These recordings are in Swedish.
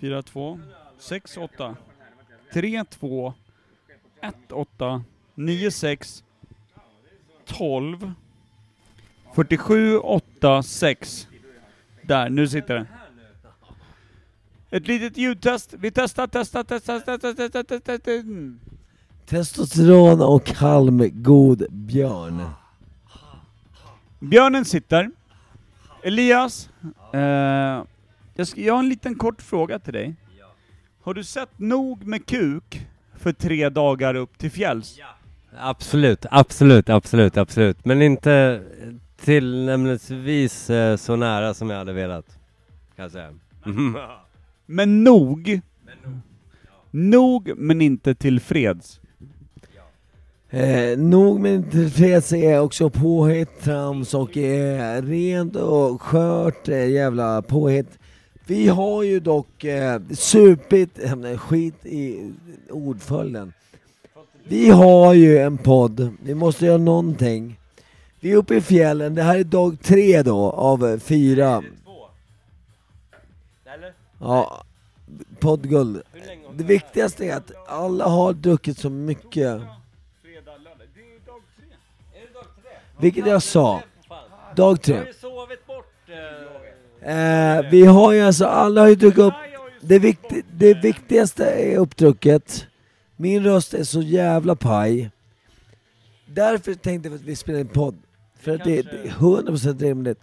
4, 2, 6, 8, 3, 2, 1, 8, 9, 6, 12, 47, 8, 6. Där, nu sitter det. Ett litet ljudtest. Vi testar, testar, testar, testar, testar, testar, testar. Testosteron och halmgod björn. Björnen sitter. Elias, eh, jag, ska, jag har en liten kort fråga till dig. Har du sett nog med kuk för tre dagar upp till fjälls? Absolut, absolut, absolut, absolut. Men inte tillnämnelsevis eh, så nära som jag hade velat. Kan jag säga. Men nog. Nog, men inte tillfreds. Eh, nog med tillfreds är också påhitt, trams och eh, rent och skört eh, jävla påhitt. Vi har ju dock eh, supit, eh, skit i ordföljden. Vi har ju en podd, vi måste göra någonting. Vi är uppe i fjällen, det här är dag tre då av eh, fyra. Ja, poddguld. Det viktigaste är att alla har druckit så mycket. Vilket jag sa. Dag tre. Eh, vi har ju alltså, alla har ju druckit upp. Det, vikti det viktigaste är uppdrucket. Min röst är så jävla paj. Därför tänkte vi att vi spelar en podd. För att det, det är 100% rimligt.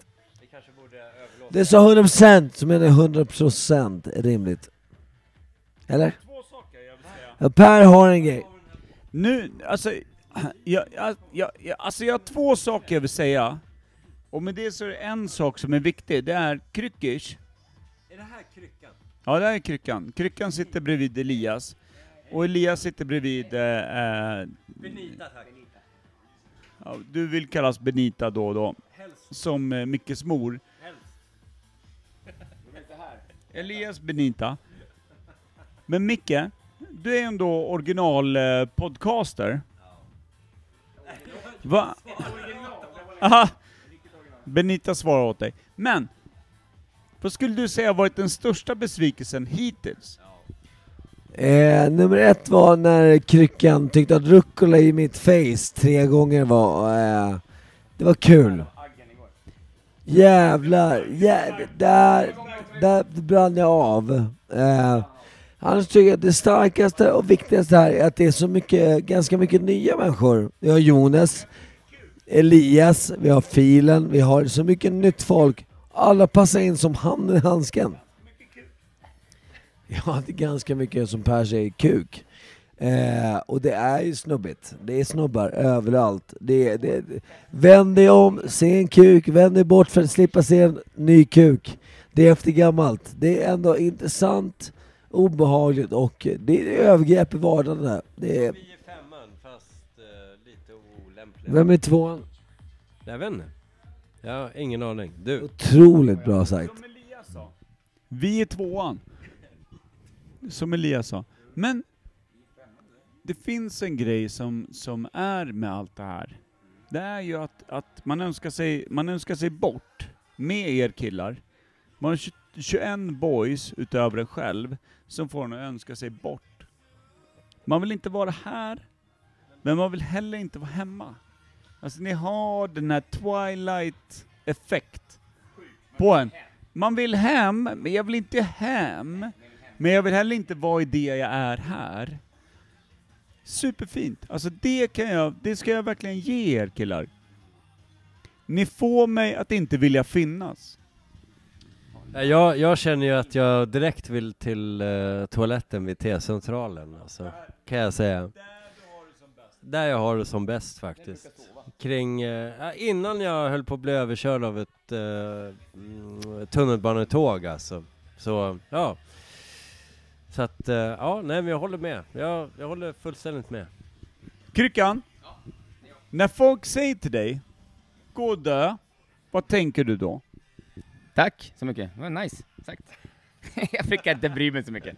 Det är så 100% som är det 100% rimligt. Eller? Per har en grej. Nu, alltså, jag, jag, jag, jag, alltså jag har två saker jag vill säga. Och med det så är det en sak som är viktig, det är kryckers. Är det här kryckan? Ja, det här är kryckan. Kryckan sitter bredvid Elias. Och Elias sitter bredvid... Eh, eh, Benita tack. ja, du vill kallas Benita då och då. Som eh, Mickes mor. Elias Benita. Men Micke, du är ändå original eh, podcaster. Va? Aha. Benita svarar åt dig. Men, vad skulle du säga varit den största besvikelsen hittills? Eh, nummer ett var när kryckan tyckte att rucola i mitt face tre gånger var... Eh, det var kul. Jävlar, jävlar där, där brann jag av. Eh, annars tycker jag att det starkaste och viktigaste här är att det är så mycket, ganska mycket nya människor. Vi har Jonas, Elias, vi har Filen, vi har så mycket nytt folk. Alla passar in som handen i handsken. Ja, det är ganska mycket som Per säger, kuk. Eh, och det är ju snubbigt. Det är snubbar överallt. Det, det, vänd dig om, se en kuk, vänd dig bort för att slippa se en ny kuk. Det är efter gammalt. Det är ändå intressant, obehagligt och det är övergrepp i vardagen där. Det är, vem är tvåan? Jag vet inte. Jag har ingen aning. Du. Otroligt bra sagt. Som Elias sa. Vi är tvåan. Som Elias sa. Men, det finns en grej som, som är med allt det här. Det är ju att, att man, önskar sig, man önskar sig bort med er killar. Man har 20 21 boys utöver en själv som får en att önska sig bort. Man vill inte vara här, men man vill heller inte vara hemma. Alltså ni har den här twilight effekt på en. Man vill hem, men jag vill inte hem. Men jag vill heller inte vara i det jag är här. Superfint. Alltså det kan jag, det ska jag verkligen ge er killar. Ni får mig att inte vilja finnas. Jag, jag känner ju att jag direkt vill till eh, toaletten vid T-centralen, alltså, kan jag säga. Där jag har det som bäst faktiskt. Kring, eh, ja, innan jag höll på att bli överkörd av ett eh, mm, tunnelbanetåg alltså. Så, ja. Så att, eh, ja, nej men jag håller med. Jag, jag håller fullständigt med. Kryckan, när folk säger till dig, gå och dö, vad tänker du då? Tack så mycket, det var nice sagt. jag brukar inte bry mig så mycket.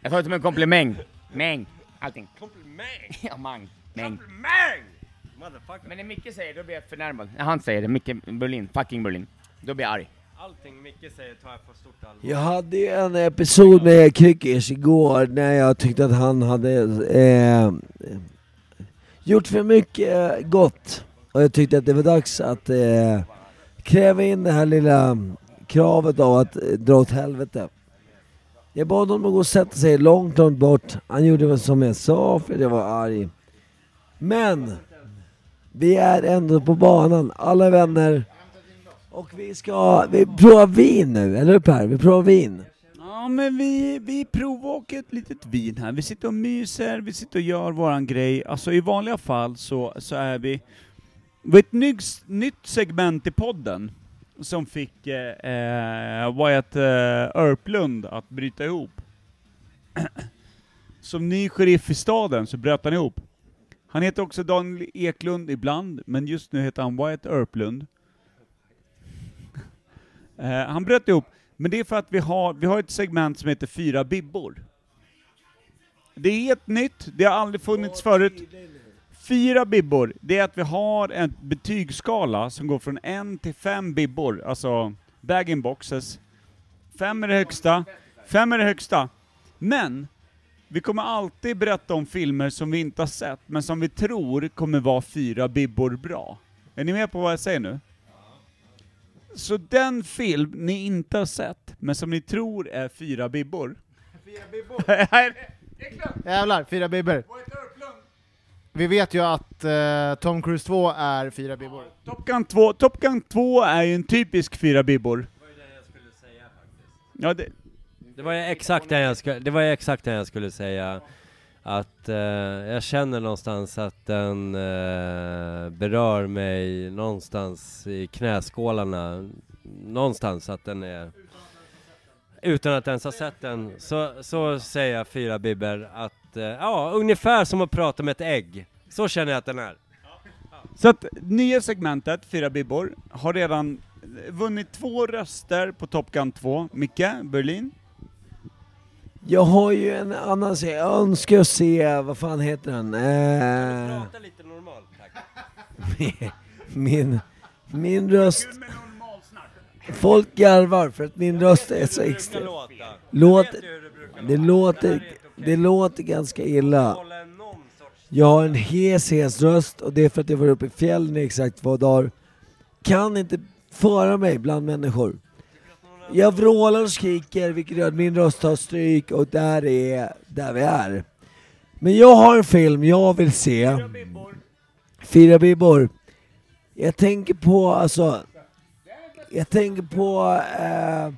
Jag tar det som en komplimang. Mäng, allting. Komplimang! Ja, mang. Mäng. Komplimang! Motherfucker. Men när Micke säger då blir jag förnärmad. När han säger det, Micke Berlin, fucking Berlin, då blir jag arg. Allting Micke säger tar jag på stort allvar. Jag hade ju en episod med Kryckers igår när jag tyckte att han hade eh, gjort för mycket gott. Och jag tyckte att det var dags att eh, kräva in det här lilla kravet av att eh, dra åt helvete. Jag bad honom att gå och sätta sig långt, långt bort. Han gjorde som jag sa för jag var arg. Men! Vi är ändå på banan, alla vänner. Och vi ska, vi provar vin nu, eller hur Per? Vi provar vin. Ja, men vi, vi provåker ett litet vin här. Vi sitter och myser, vi sitter och gör våran grej. Alltså i vanliga fall så, så är vi... Vi var ett nytt, nytt segment i podden som fick eh, eh Wyatt eh, Örplund att bryta ihop. Som ny sheriff i staden så bröt han ihop. Han heter också Daniel Eklund ibland, men just nu heter han Wyatt Örplund. Eh, han bröt ihop, men det är för att vi har, vi har ett segment som heter Fyra bibbor. Det är helt nytt, det har aldrig funnits förut. Fyra bibbor, det är att vi har en betygsskala som går från en till fem bibbor, alltså bag boxes. Fem är det högsta, fem är det högsta. Men, vi kommer alltid berätta om filmer som vi inte har sett, men som vi tror kommer vara fyra bibbor bra. Är ni med på vad jag säger nu? Så den film ni inte har sett, men som ni tror är fyra bibbor. Fyra bibbor? Jävlar, fyra bibbor. Vi vet ju att eh, Tom Cruise 2 är fyra bibbor. Top Gun 2, Top Gun 2 är ju en typisk fyra bibbor. Ja, det, det var ju exakt det jag, skulle, det var exakt det jag skulle säga. Att eh, jag känner någonstans att den eh, berör mig någonstans i knäskålarna. Någonstans att den är... Utan att ens ha sett den, så, så säger jag fyra bibber att, eh, ja, ungefär som att prata med ett ägg. Så känner jag att den är. så att nya segmentet, fyra bibbor, har redan vunnit två röster på Top Gun 2. Micke, Berlin. Jag har ju en annan serie, jag önskar se, vad fan heter den? Eh, Prata lite normalt, tack. min, min röst, folk garvar för att min röst är så extrem. låta. Låt, det låter, det låter ganska illa. Jag har en hes, hes röst och det är för att jag var uppe i fjällen i exakt två dagar. Kan inte föra mig bland människor. Jag vrålar och skriker vilket gör att min röst tar stryk och där är där vi är. Men jag har en film jag vill se. Fyra bibbor. Jag tänker på alltså... Jag tänker på... Eh,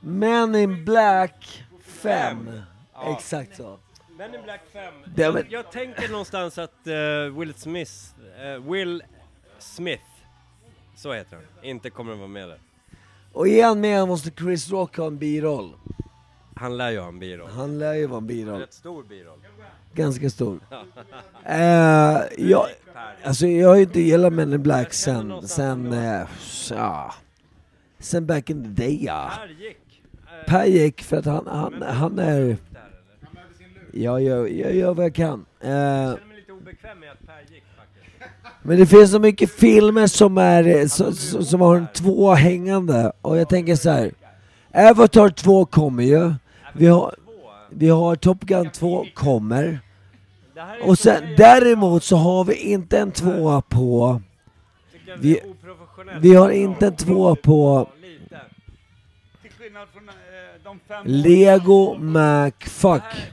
Men in Black 5. Exakt så. Men in Black 5. Det- jag, jag tänker någonstans att eh, Will Smith, eh, Will Smith, så heter han, inte kommer att vara med där. Och igen med måste Chris Rock ha en biroll. Han lär ju ha en biroll. Han lär ju vara en biroll. Rätt stor biroll. Ganska stor. Eh, jag, alltså jag har ju inte gillat Men in Black sen, sen, eh, ja, sen back in the day ja. Här gick. Eh, Per gick för att han, han, han är, jag gör, jag gör vad jag kan. Eh, Obekväm med att Per gick faktiskt. men det finns så mycket filmer som är, eh, så, så, som har en två hängande och jag tänker så här. Avatar 2 kommer ju. Vi har, vi har Top Gun 2 kommer. Och sen däremot så har vi inte en tvåa på vi- vi har inte en tvåa på eh. Lego McFuck. Här,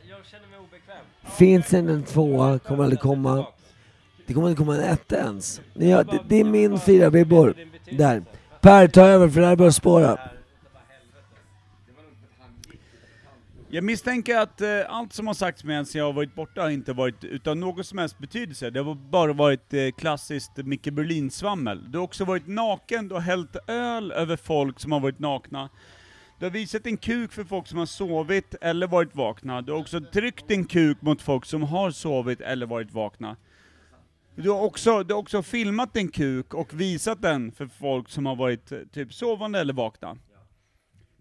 Finns det en tvåa, kommer aldrig komma. Det kommer inte komma en etta ens. Ja, det, det är min fyra bibbor. Där. Per, ta över för det här börjar spåra. Jag misstänker att eh, allt som har sagts medan jag har varit borta har inte varit utan någon som helst betydelse. Det har bara varit eh, klassiskt Micke Berlin-svammel. Du har också varit naken, du har hällt öl över folk som har varit nakna. Du har visat en kuk för folk som har sovit eller varit vakna. Du har också tryckt en kuk mot folk som har sovit eller varit vakna. Du har också, du har också filmat en kuk och visat den för folk som har varit eh, typ sovande eller vakna.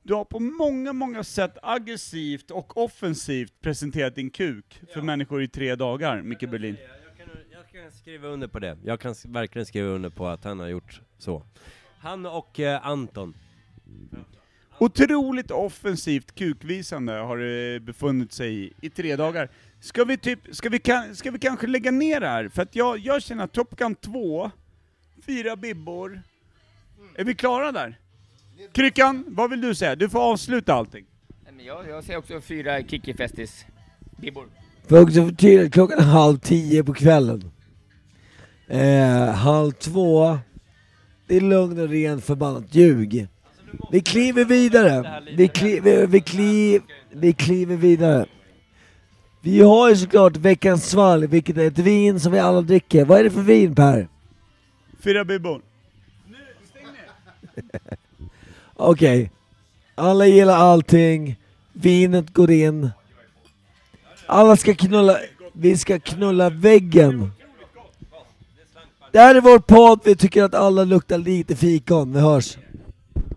Du har på många, många sätt aggressivt och offensivt presenterat din kuk för människor i tre dagar, Micke Berlin. Jag kan, jag kan skriva under på det. Jag kan verkligen skriva under på att han har gjort så. Han och eh, Anton. Otroligt offensivt kukvisande har det befunnit sig i, i tre dagar. Ska vi, typ, ska, vi kan, ska vi kanske lägga ner det här? För att jag, jag känner att Top Gun 2, fyra bibbor, är vi klara där? Kryckan, vad vill du säga? Du får avsluta allting. Nej, men jag, jag ser också fyra Kikki Festis bibbor. För också för tydligt, klockan är halv tio på kvällen. Eh, halv två, det är lugn och ren förbannat ljug. Vi kliver vidare. Vi, kli, vi, vi, kli, vi kliver vidare. Vi har ju såklart veckans svalg, vilket är ett vin som vi alla dricker. Vad är det för vin Per? Fyra bibbor. Okej. Alla gillar allting. Vinet går in. Alla ska knulla, vi ska knulla väggen. Det här är vår podd, vi tycker att alla luktar lite fikon. Vi hörs.